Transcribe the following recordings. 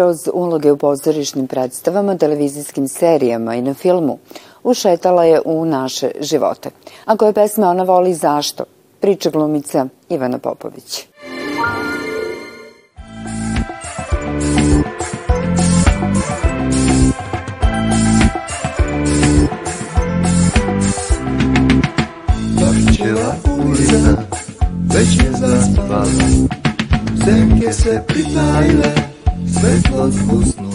kroz uloge u pozorišnim predstavama, televizijskim serijama i na filmu, ušetala je u naše živote. A koje pesme ona voli zašto? Priča glumica Ivana Popović. Bašćeva ulica već je zaspala Senke se pritajile, svetlo zbusnula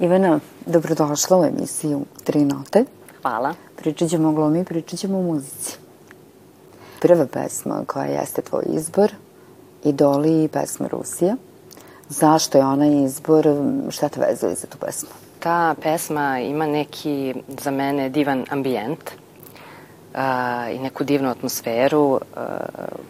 Ivana, dobrodošla u emisiju Tri note. Hvala. Pričat ćemo o glumi, pričat ćemo o muzici. Prva pesma koja jeste tvoj izbor, Idoli i pesma Rusija. Zašto je ona izbor, šta te vezuje za tu pesmu? Ta pesma ima neki, za mene, divan ambijent uh, i neku divnu atmosferu, uh,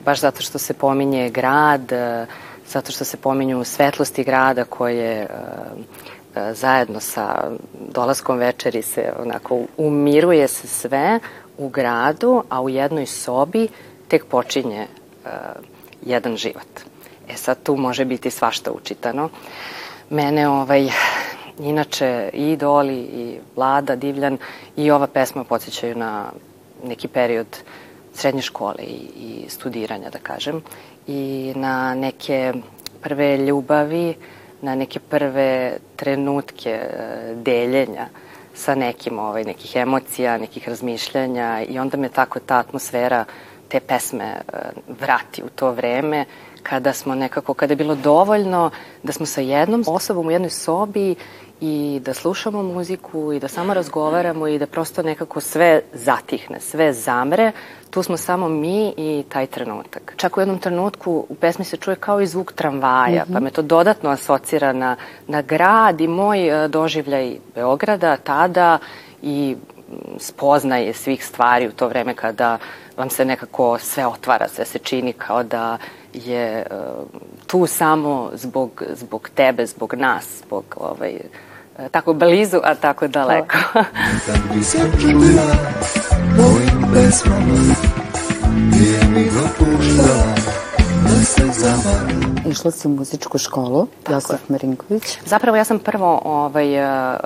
baš zato što se pominje grad, uh, zato što se pominju svetlosti grada koje uh, zajedno sa dolaskom večeri se onako umiruje se sve u gradu, a u jednoj sobi tek počinje uh, jedan život. E sad tu može biti svašta učitano. Mene ovaj, inače i Idoli i Vlada Divljan i ova pesma podsjećaju na neki period srednje škole i, i studiranja, da kažem, i na neke prve ljubavi, na neke prve trenutke e, deljenja sa nekim ovaj, nekih emocija, nekih razmišljanja i onda me tako ta atmosfera te pesme e, vrati u to vreme kada smo nekako, kada je bilo dovoljno da smo sa jednom osobom u jednoj sobi i da slušamo muziku i da samo razgovaramo i da prosto nekako sve zatihne, sve zamre, tu smo samo mi i taj trenutak. Čak u jednom trenutku u pesmi se čuje kao i zvuk tramvaja, mm -hmm. pa me to dodatno asocira na, na grad i moj e, doživljaj Beograda tada i spoznaje svih stvari u to vreme kada vam se nekako sve otvara, sve se čini kao da je uh, tu samo zbog, zbog tebe, zbog nas, zbog ovaj, uh, tako blizu, a tako daleko. Kad bi se čudila mojim pesmama Nije mi dopuštala Išla si u muzičku školu, je. Marinković. Zapravo ja sam prvo ovaj, uh,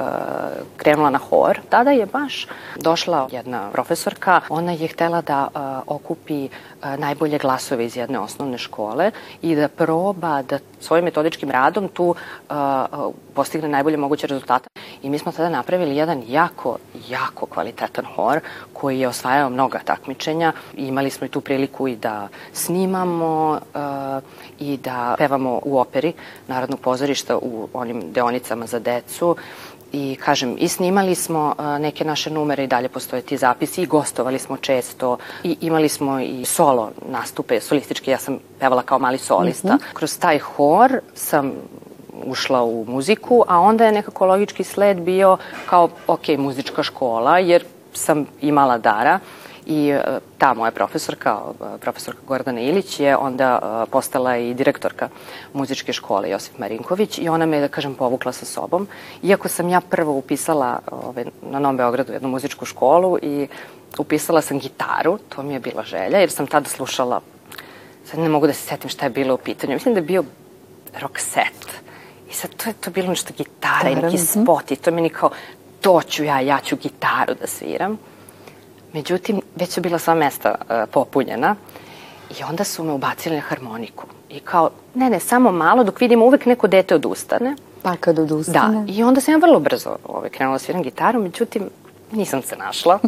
krenula na hor. Tada je baš došla jedna profesorka. Ona je htela da uh, okupi uh, najbolje glasove iz jedne osnovne škole i da proba da svojim metodičkim radom tu postigne najbolje moguće rezultate. I mi smo tada napravili jedan jako, jako kvalitetan hor koji je osvajao mnoga takmičenja. Imali smo i tu priliku i da snimamo uh, i da pevamo u operi Narodnog pozorišta u onim deonicama za decu i kažem, i snimali smo uh, neke naše numere i dalje postoje ti zapisi i gostovali smo često i imali smo i solo nastupe solističke, ja sam pevala kao mali solista. Mm -hmm. Kroz taj hor sam ušla u muziku, a onda je nekako logički sled bio kao, ok, muzička škola, jer sam imala dara i e, ta moja profesorka, e, profesorka Gordana Ilić je onda e, postala i direktorka muzičke škole Josip Marinković i ona me, da kažem, povukla sa sobom. Iako sam ja prvo upisala ove, na Novom Beogradu jednu muzičku školu i upisala sam gitaru, to mi je bila želja, jer sam tada slušala, sad ne mogu da se setim šta je bilo u pitanju, mislim da je bio rock set. I sad to je to bilo nešto gitara i neki spot i to meni kao, to ću ja, ja ću gitaru da sviram. Međutim, već su bila sva mesta uh, popunjena i onda su me ubacili na harmoniku. I kao, ne, ne, samo malo, dok vidimo uvek neko dete odustane. Pa kad odustane? Da, i onda sam ja vrlo brzo ovaj, krenula da sviram gitaru, međutim, nisam se našla.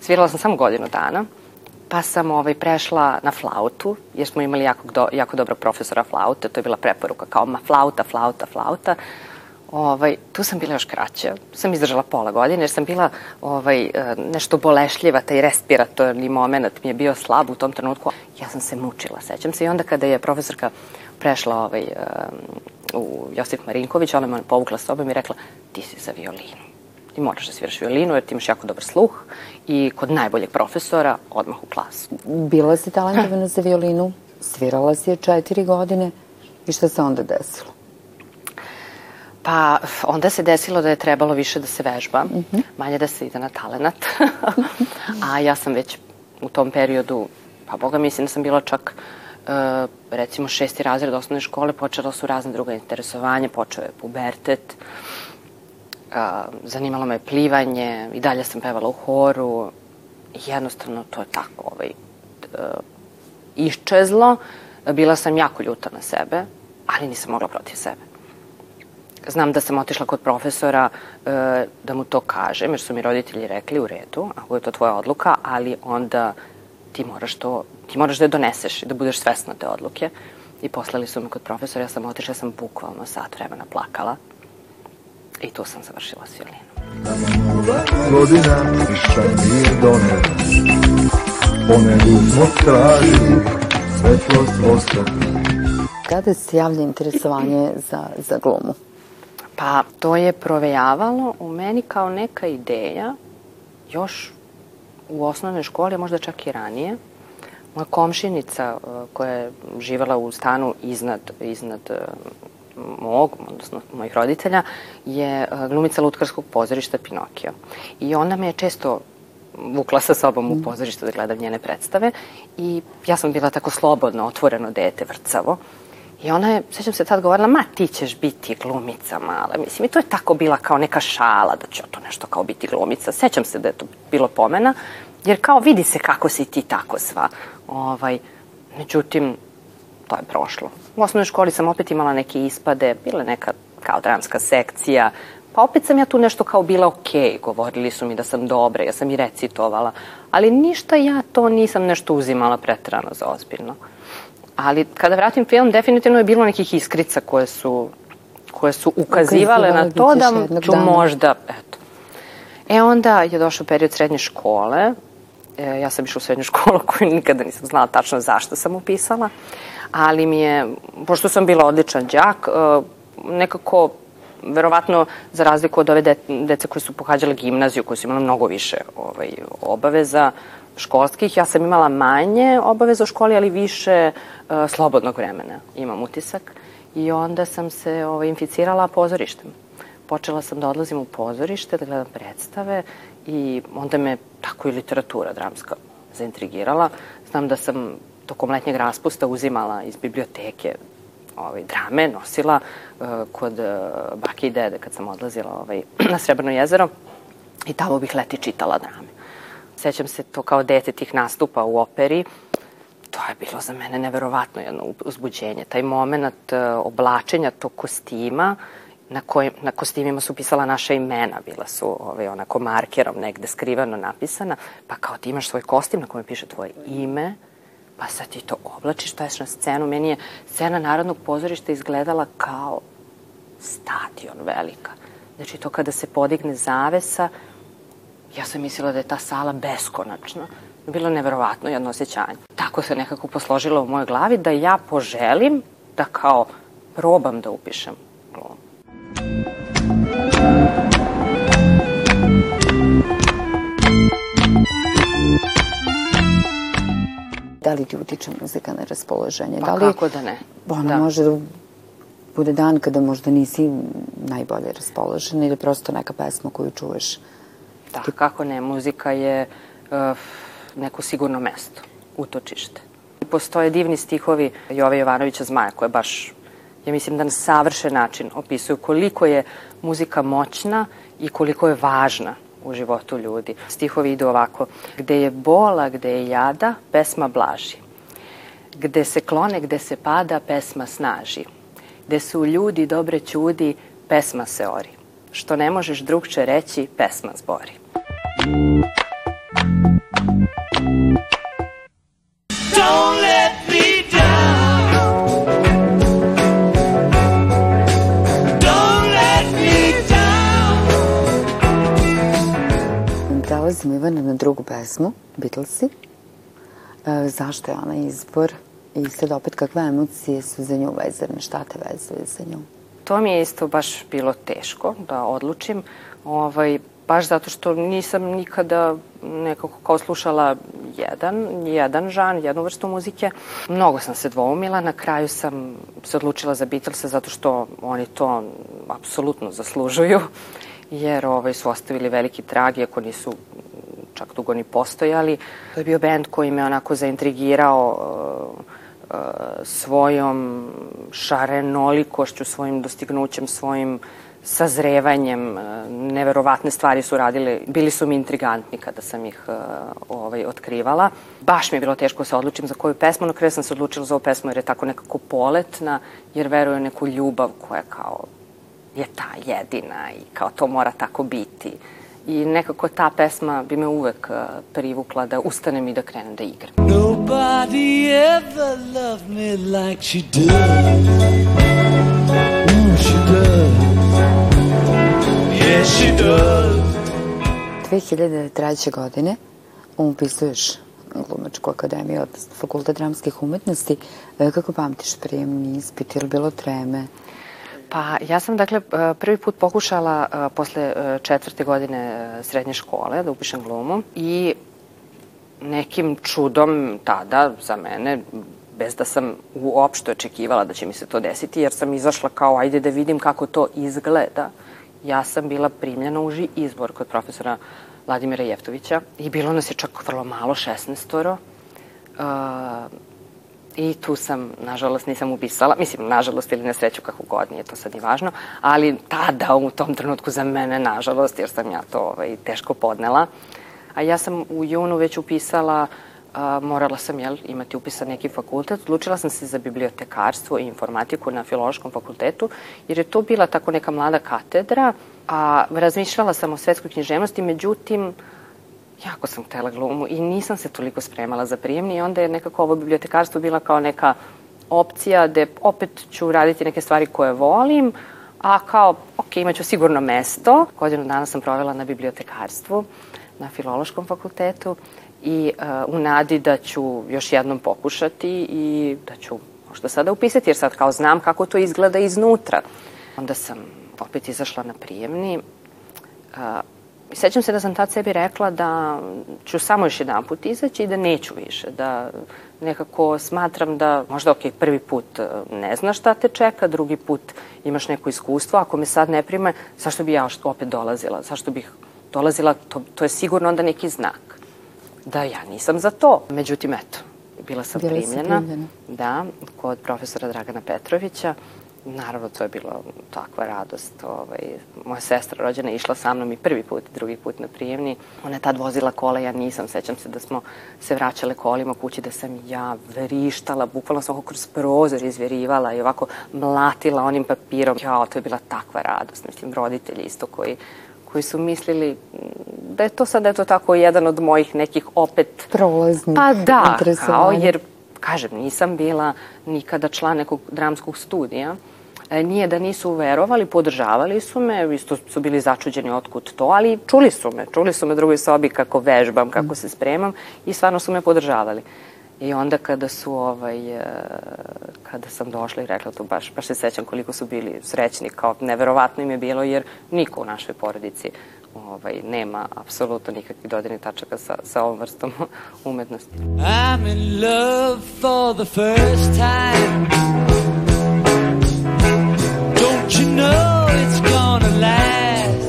Svirala sam samo godinu dana, pa sam ovaj, prešla na flautu, jer smo imali jako, do, jako dobrog profesora flaute, to je bila preporuka, kao ma flauta, flauta, flauta. Ovaj, tu sam bila još kraća, sam izdržala pola godine jer sam bila ovaj, e, nešto bolešljiva, taj respiratorni moment mi je bio slab u tom trenutku. Ja sam se mučila, sećam se. I onda kada je profesorka prešla ovaj, u Josip Marinković, ona me povukla sobom i rekla ti si za violinu. Ti moraš da sviraš violinu jer ti imaš jako dobar sluh i kod najboljeg profesora odmah u klasu. Bila si talentovana za violinu, svirala si je četiri godine i šta se onda desilo? Pa onda se desilo da je trebalo više da se vežba, mm -hmm. manje da se ide na talenat. A ja sam već u tom periodu, pa boga mislim da sam bila čak e, recimo šesti razred osnovne škole, počela su razne druga interesovanja, počeo je pubertet, a, zanimalo me plivanje, i dalje sam pevala u horu, jednostavno to je tako ovaj, iščezlo, bila sam jako ljuta na sebe, ali nisam mogla protiv sebe. Znam da sam otišla kod profesora e, da mu to kažem, jer su mi roditelji rekli u redu, ako je to tvoja odluka, ali onda ti moraš to, ti moraš da je doneseš i da budeš svesna te odluke. I poslali su me kod profesora, ja sam otišla, sam bukvalno sat vremena plakala. I tu sam završila s violinom. Godina ništa nije donela Ponedu smo tražili svetlost vostoka Kada se javlja interesovanje za, za glumu? Pa to je provejavalo u meni kao neka ideja još u osnovnoj školi, a možda čak i ranije. Moja komšinica e, koja je živala u stanu iznad, iznad e, mog, odnosno mojih roditelja, je e, glumica Lutkarskog pozorišta Pinokio. I ona me je često vukla sa sobom u pozorište da gledam njene predstave i ja sam bila tako slobodno, otvoreno dete, vrcavo. I ona je, sećam se tad govorila, ma ti ćeš biti glumica mala. Mislim, i to je tako bila kao neka šala da će to nešto kao biti glumica. Sećam se da je to bilo pomena, jer kao vidi se kako si ti tako sva. Ovaj, međutim, to je prošlo. U osnovnoj školi sam opet imala neke ispade, bila neka kao dramska sekcija, pa opet sam ja tu nešto kao bila okej, okay. govorili su mi da sam dobra, ja sam i recitovala, ali ništa ja to nisam nešto uzimala pretrano za ozbiljno. Ali kada vratim film, definitivno je bilo nekih iskrica koje su, koje su ukazivale na to da ću dana. možda, eto. E onda je došao period srednje škole, e, ja sam išla u srednju školu koju nikada nisam znala tačno zašto sam upisala, ali mi je, pošto sam bila odličan đak, e, nekako verovatno za razliku od ove de, dece koje su pohađale gimnaziju, koje su imale mnogo više ovaj, obaveza, školskih. Ja sam imala manje obaveza u školi, ali više uh, slobodnog vremena, imam utisak. I onda sam se ovaj, inficirala pozorištem. Počela sam da odlazim u pozorište, da gledam predstave i onda me tako i literatura dramska zaintrigirala. Znam da sam tokom letnjeg raspusta uzimala iz biblioteke ovaj, drame, nosila uh, kod uh, bake i dede kad sam odlazila ovaj, na Srebrno jezero i tamo bih leti čitala drame. Sećam se to kao dete tih nastupa u operi. To je bilo za mene neverovatno jedno uzbuđenje. Taj moment uh, oblačenja tog kostima, na, kojim, na kostimima su pisala naša imena, bila su ovaj, onako markerom negde skrivano napisana, pa kao ti imaš svoj kostim na kojem piše tvoje ime, pa sad ti to oblačiš, staješ na scenu. Meni je scena Narodnog pozorišta izgledala kao stadion velika. Znači to kada se podigne zavesa, ja sam mislila da je ta sala beskonačna. Bilo neverovatno jedno osjećanje. Tako se nekako posložilo u mojoj glavi da ja poželim da kao probam da upišem glumu. Da li ti utiče muzika na raspoloženje? Pa da li, kako da ne? Ona da. može da bude dan kada možda nisi najbolje raspoložena ili prosto neka pesma koju čuješ Da, kako ne, muzika je uh, neko sigurno mesto, utočište. Postoje divni stihovi Jove Jovanovića Zmaja koje baš, ja mislim da na savršen način opisuju koliko je muzika moćna i koliko je važna u životu ljudi. Stihovi idu ovako. Gde je bola, gde je jada, pesma blaži. Gde se klone, gde se pada, pesma snaži. Gde su ljudi dobre čudi, pesma se ori. Što ne možeš drugče reći, pesma zbori. Prelazim Ivana na drugu pesmu, Beatlesi. E, zašto je ona izbor? I sad opet kakve emocije su za nju vezane? Šta te vezuje za nju? To mi je isto baš bilo teško da odlučim. Ovaj, baš zato što nisam nikada nekako kao slušala jedan, jedan žan, jednu vrstu muzike. Mnogo sam se dvoumila, na kraju sam se odlučila za Beatlesa zato što oni to apsolutno zaslužuju, jer ovaj, su ostavili veliki trag, iako nisu čak dugo ni postojali. To je bio band koji me onako zaintrigirao svojom šarenolikošću, svojim dostignućem, svojim sazrevanjem, e, neverovatne stvari su radili, bili su mi intrigantni kada sam ih uh, ovaj, otkrivala. Baš mi je bilo teško da se odlučim za koju pesmu, no kada sam se odlučila za ovu pesmu jer je tako nekako poletna, jer veruje neku ljubav koja kao je ta jedina i kao to mora tako biti. I nekako ta pesma bi me uvek uh, privukla da ustanem i da krenem da igram. Nobody ever loved me like she does. Mm, she does. Yes, she does. 2003. godine upisuješ glumačku akademiju, od fakultet dramskih umetnosti. E, kako pamtiš prijemni ispit? Je li bilo treme? Pa ja sam dakle prvi put pokušala e, posle e, četvrte godine srednje škole da upišem glumu i nekim čudom tada za mene bez da sam uopšte očekivala da će mi se to desiti, jer sam izašla kao ajde da vidim kako to izgleda. Ja sam bila primljena u izbor kod profesora Vladimira Jeftovića i bilo nas je čak vrlo malo, 16 Uh, I tu sam, nažalost, nisam upisala, mislim, nažalost ili na sreću kako god, nije to sad ni važno, ali tada u tom trenutku za mene, nažalost, jer sam ja to ovaj, teško podnela. A ja sam u junu već upisala a, morala sam jel, imati upisan neki fakultet. Odlučila sam se za bibliotekarstvo i informatiku na Filološkom fakultetu, jer je to bila tako neka mlada katedra, a razmišljala sam o svetskoj književnosti, međutim, jako sam htela glumu i nisam se toliko spremala za prijemni i onda je nekako ovo bibliotekarstvo bila kao neka opcija gde opet ću raditi neke stvari koje volim, a kao, ok, imaću sigurno mesto. Godinu dana sam provela na bibliotekarstvu na Filološkom fakultetu i uh, u nadi da ću još jednom pokušati i da ću možda sada upisati, jer sad kao znam kako to izgleda iznutra. Onda sam opet izašla na prijemni. Uh, sećam se da sam tad sebi rekla da ću samo još jedan put izaći i da neću više, da nekako smatram da možda ok, prvi put ne znaš šta te čeka, drugi put imaš neko iskustvo, ako me sad ne prime, zašto bi ja opet dolazila, zašto bih dolazila, to, to je sigurno onda neki znak da ja nisam za to. Međutim, eto, bila sam bila primljena, primljena. Da, kod profesora Dragana Petrovića. Naravno, to je bilo takva radost. Ovaj, moja sestra rođena je išla sa mnom i prvi put i drugi put na prijemni. Ona je tad vozila kola, ja nisam. Sećam se da smo se vraćale kolima kući, da sam ja vrištala, bukvalno sam kroz prozor izvjerivala i ovako mlatila onim papirom. Ja, to je bila takva radost. Mislim, roditelji isto koji koji su mislili da je to sad eto tako jedan od mojih nekih opet... Prolaznih Pa da, kao jer, kažem, nisam bila nikada član nekog dramskog studija. E, nije da nisu verovali, podržavali su me, isto su bili začuđeni otkud to, ali čuli su me, čuli su me drugoj sobi kako vežbam, kako se spremam i stvarno su me podržavali. I onda kada su ovaj, e, kada sam došla i rekla to baš, baš se sećam koliko su bili srećni, kao neverovatno im je bilo jer niko u našoj porodici ovaj, nema apsolutno nikakvih dodirnih tačaka sa, sa ovom vrstom umetnosti. I'm in love for the first time know it's gonna last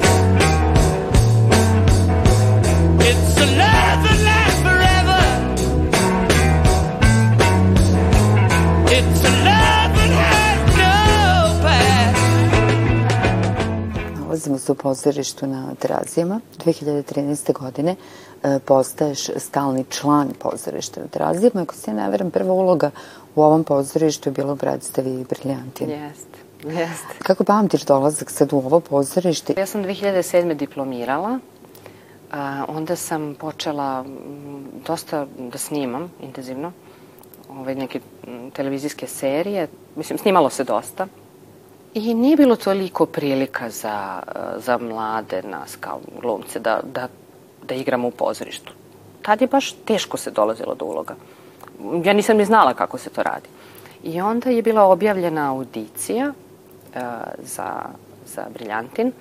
It's a love that lasts forever It's a love that has no past Nalazimo se u pozorištu na Terazijama. 2013. godine e, postaješ stalni član pozorišta na Terazijama. Ako se ne veram, prva uloga u ovom pozorištu je bila u predstavi Briljantin. Jeste. Jeste. Kako pamtiš dolazak sad u ovo pozorište? Ja sam 2007. diplomirala. A, onda sam počela dosta da snimam intenzivno ovaj, neke televizijske serije. Mislim, snimalo se dosta. I nije bilo toliko prilika za, za mlade nas kao glumce da, da, da igramo u pozorištu. Tad je baš teško se dolazilo do uloga. Ja nisam ni znala kako se to radi. I onda je bila objavljena audicija za, za Briljantin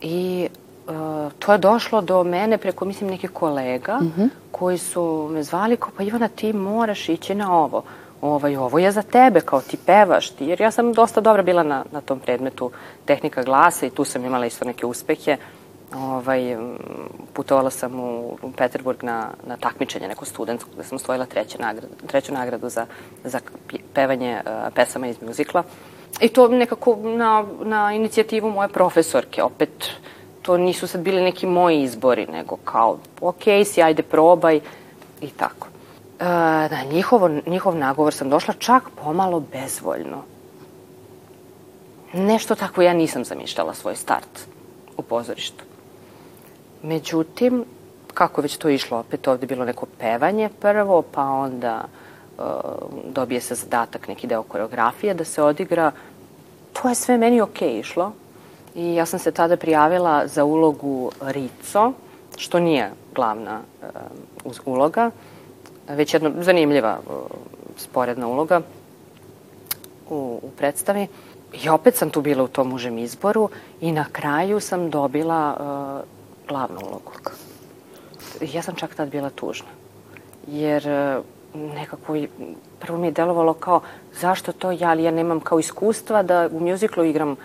i uh, to je došlo do mene preko, mislim, nekih kolega mm -hmm. koji su me zvali kao, pa Ivana, ti moraš ići na ovo. Ovaj, ovo je za tebe, kao ti pevaš ti, jer ja sam dosta dobra bila na, na tom predmetu tehnika glasa i tu sam imala isto neke uspehe Ovaj, putovala sam u, u Peterburg na, na takmičenje neko studentsko gde sam osvojila treću nagradu, treću nagradu za, za pevanje uh, pesama iz muzikla. I to nekako na, na inicijativu moje profesorke, opet to nisu sad bili neki moji izbori, nego kao, ok, si, ajde probaj i tako. E, na njihovo, njihov nagovor sam došla čak pomalo bezvoljno. Nešto tako ja nisam zamišljala svoj start u pozorištu. Međutim, kako već to išlo, opet ovde bilo neko pevanje prvo, pa onda dobije se zadatak, neki deo koreografije da se odigra. To je sve meni okay išlo. I ja sam se tada prijavila za ulogu Rico, što nije glavna uh, uloga, već jedna zanimljiva uh, sporedna uloga u, u predstavi. I opet sam tu bila u tom užem izboru i na kraju sam dobila uh, glavnu ulogu. Ja sam čak tad bila tužna. Jer e, nekako prvo mi je delovalo kao zašto to ja, ali ja nemam kao iskustva da u mjuziklu igram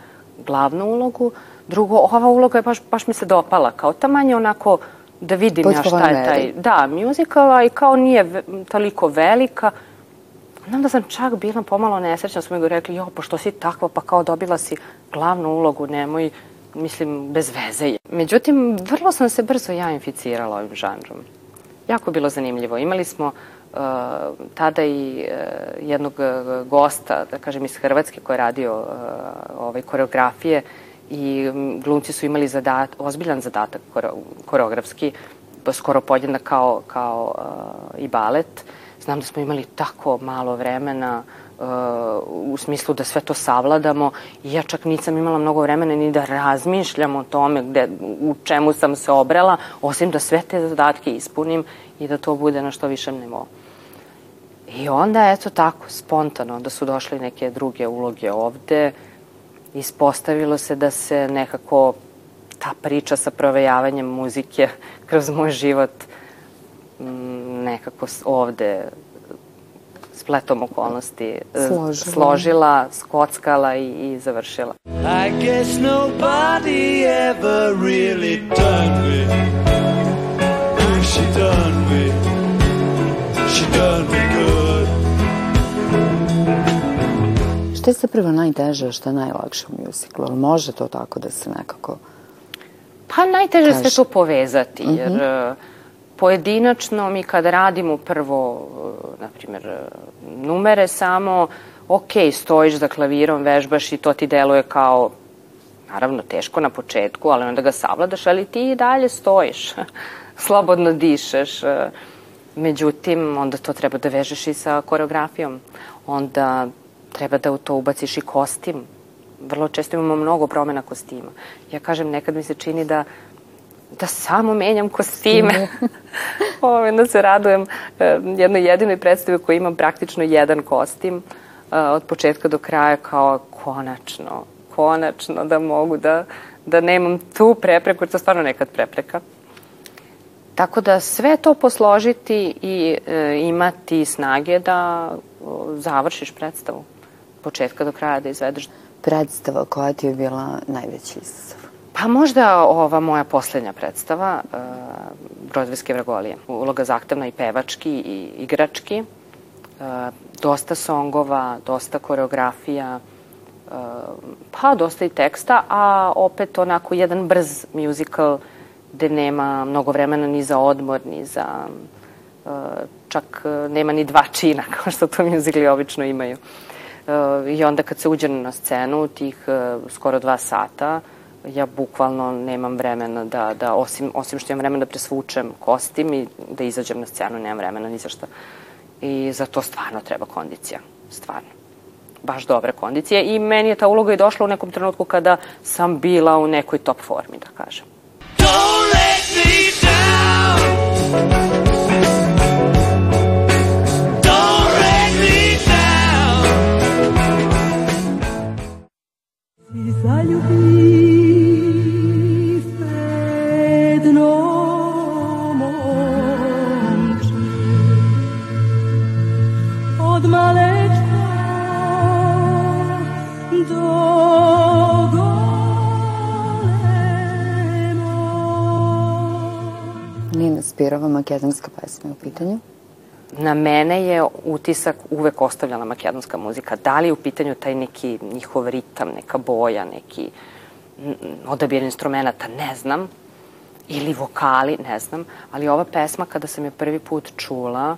glavnu ulogu. Drugo, ova uloga je baš, baš mi se dopala, kao tamanje onako da vidim ja šta je taj, da, mjuzikala i kao nije toliko velika. Onda sam čak bila pomalo nesrećna, smo mi rekli, jo, pošto si takva, pa kao dobila si glavnu ulogu, nemoj mislim, bez veze je. Međutim, vrlo sam se brzo ja inficirala ovim žanrom. Jako bilo zanimljivo. Imali smo uh, tada i uh, jednog uh, gosta, da kažem iz Hrvatske, koji je radio ovaj, koreografije i glumci su imali zadat, ozbiljan zadatak koreografski, skoro podjednak kao, kao i balet. Znam da smo imali tako malo vremena, u smislu da sve to savladamo i ja čak nisam imala mnogo vremena ni da razmišljam o tome gde, u čemu sam se obrela, osim da sve te zadatke ispunim i da to bude na što višem nivou. I onda, eto tako, spontano, da su došle neke druge uloge ovde, ispostavilo se da se nekako ta priča sa provejavanjem muzike kroz moj život nekako ovde spletom okolnosti e, složila, složila skockala i, i završila. I guess nobody ever really done me. She done me. She done me good. Šta je se prvo najteže, šta je najlakše u mjuziklu? Može to tako da se nekako... Pa najteže kaže. sve to povezati, jer mm -hmm pojedinačno mi kad radimo prvo, e, na primjer, e, numere samo, ok, stojiš za klavirom, vežbaš i to ti deluje kao, naravno, teško na početku, ali onda ga savladaš, ali ti i dalje stojiš, slobodno dišeš. Međutim, onda to treba da vežeš i sa koreografijom. Onda treba da u to ubaciš i kostim. Vrlo često imamo mnogo promena kostima. Ja kažem, nekad mi se čini da da samo menjam kostime. Ove, da se radujem e, jednoj jedinoj predstavi koja imam praktično jedan kostim e, od početka do kraja kao konačno, konačno da mogu da, da nemam tu prepreku, jer to stvarno nekad prepreka. Tako da sve to posložiti i e, imati snage da o, završiš predstavu. Početka do kraja da izvedeš. Predstava koja ti je bila najveći izazov? Pa možda ova moja poslednja predstava, uh, Brodvejske vragolije. Uloga zahtevna i pevački i igrački. Uh, dosta songova, dosta koreografija, uh, pa dosta i teksta, a opet onako jedan brz musical gde nema mnogo vremena ni za odmor, ni za... Uh, čak nema ni dva čina, kao što to muzikli obično imaju. Uh, I onda kad se uđe na scenu, tih skoro dva sata, ja bukvalno nemam vremena da, da osim, osim što imam vremena da presvučem kostim i da izađem na scenu, nemam vremena ni za šta. I za to stvarno treba kondicija, stvarno. Baš dobra kondicija i meni je ta uloga i došla u nekom trenutku kada sam bila u nekoj top formi, da kažem. Thank you. Inspirova makedonska pesma u pitanju? Na mene je utisak uvek ostavljala makedonska muzika. Da li je u pitanju taj neki njihov ritam, neka boja, neki odabir instrumenta, ne znam, ili vokali, ne znam, ali ova pesma kada sam je prvi put čula,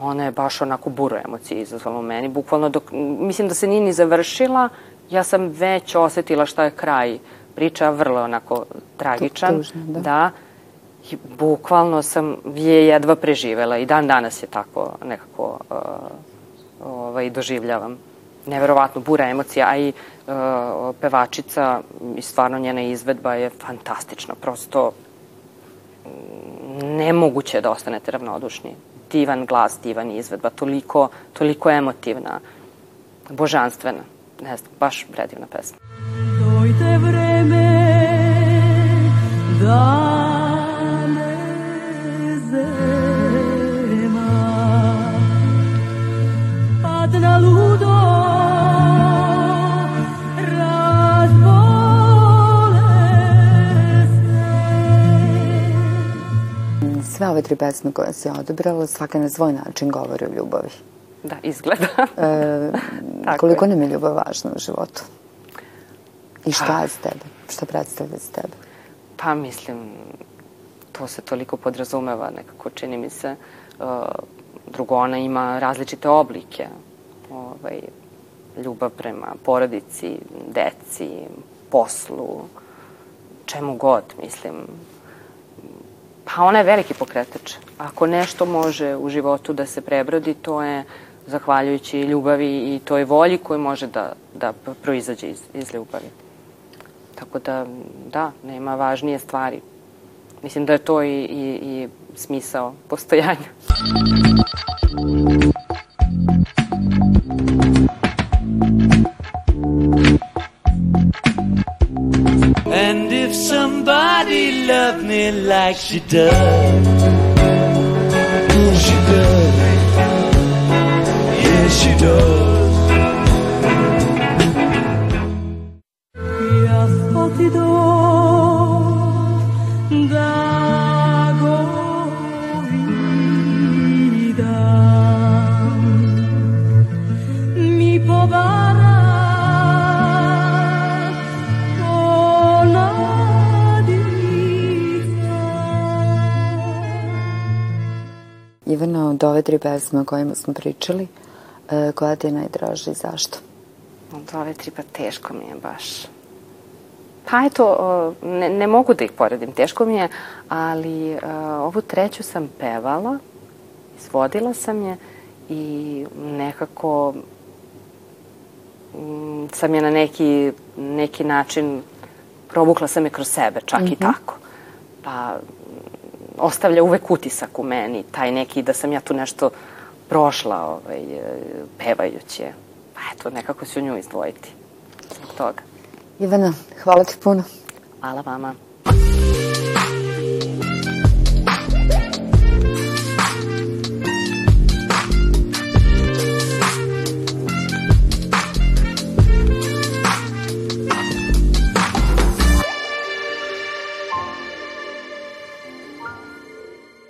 ona je baš onako buru emocije izazvala u meni. Bukvalno dok, mislim da se nije ni završila, ja sam već osetila šta je kraj priča, vrlo onako tragičan. Tužno, da. da. Bukvalno sam je jedva preživela i dan danas je tako nekako uh, ovaj, doživljavam. Neverovatno, bura emocija, a i uh, pevačica i stvarno njena izvedba je fantastična. Prosto nemoguće da ostanete ravnodušni. Divan glas, divan izvedba, toliko, toliko emotivna, božanstvena. Ne znam, baš predivna pesma. Dojte vreme da sve ove tri pesme koje si odebrala, svaka na svoj način govori o ljubavi. Da, izgleda. e, koliko nam je ljubav važna u životu? I šta pa. je s tebe? Šta predstavlja s tebe? Pa mislim, to se toliko podrazumeva, nekako čini mi se. Uh, drugo, ona ima različite oblike. Ovaj, ljubav prema porodici, deci, poslu, čemu god, mislim Pa ona je veliki pokretač. Ako nešto može u životu da se prebrodi, to je zahvaljujući ljubavi i toj volji koju može da, da proizađe iz, iz ljubavi. Tako da, da, nema važnije stvari. Mislim da je to i, i, i smisao postojanja. Love me like she does. Pesme o kojima smo pričali, e, koja ti je najdraža i zašto? Od ove tri pa teško mi je baš. Pa eto, ne, ne mogu da ih poredim, teško mi je, ali uh, ovu treću sam pevala, izvodila sam je i nekako um, sam je na neki, neki način provukla sam je kroz sebe, čak mm -hmm. i mhm. tako. Pa ostavlja uvek utisak u meni, taj neki da sam ja tu nešto prošla ovaj, pevajući je. Pa eto, nekako ću nju izdvojiti zbog toga. Ivana, hvala ti puno. Hvala vama.